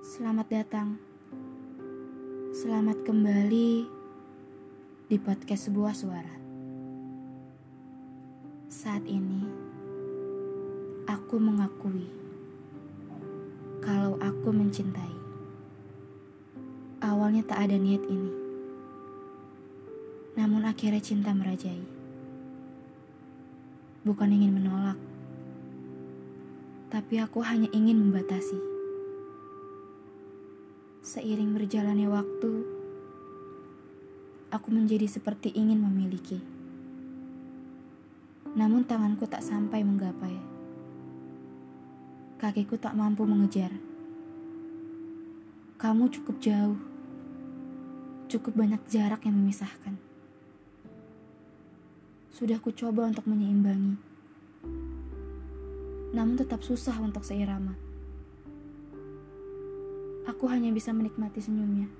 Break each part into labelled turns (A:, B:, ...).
A: Selamat datang. Selamat kembali di podcast sebuah suara. Saat ini, aku mengakui kalau aku mencintai. Awalnya tak ada niat ini, namun akhirnya cinta merajai. Bukan ingin menolak, tapi aku hanya ingin membatasi. Seiring berjalannya waktu, aku menjadi seperti ingin memiliki. Namun tanganku tak sampai menggapai. Kakiku tak mampu mengejar. Kamu cukup jauh. Cukup banyak jarak yang memisahkan. Sudah ku coba untuk menyeimbangi. Namun tetap susah untuk seirama. Aku hanya bisa menikmati senyumnya.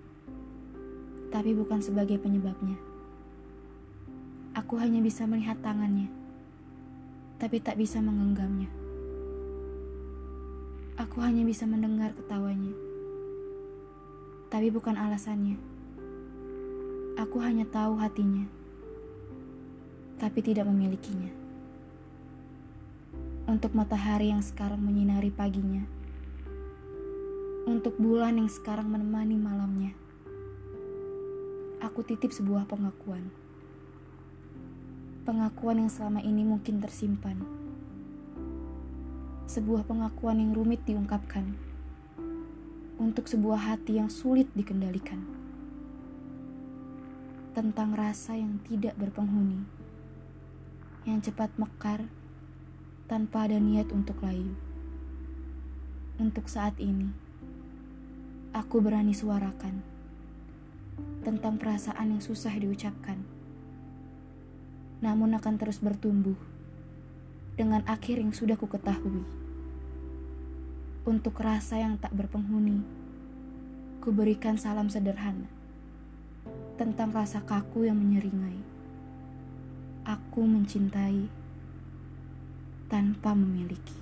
A: Tapi bukan sebagai penyebabnya. Aku hanya bisa melihat tangannya. Tapi tak bisa menggenggamnya. Aku hanya bisa mendengar ketawanya. Tapi bukan alasannya. Aku hanya tahu hatinya tapi tidak memilikinya. Untuk matahari yang sekarang menyinari paginya, untuk bulan yang sekarang menemani malamnya, aku titip sebuah pengakuan. Pengakuan yang selama ini mungkin tersimpan. Sebuah pengakuan yang rumit diungkapkan. Untuk sebuah hati yang sulit dikendalikan. Tentang rasa yang tidak berpenghuni yang cepat mekar tanpa ada niat untuk layu. Untuk saat ini, aku berani suarakan tentang perasaan yang susah diucapkan, namun akan terus bertumbuh dengan akhir yang sudah ku ketahui. Untuk rasa yang tak berpenghuni, ku berikan salam sederhana tentang rasa kaku yang menyeringai Aku mencintai tanpa memiliki.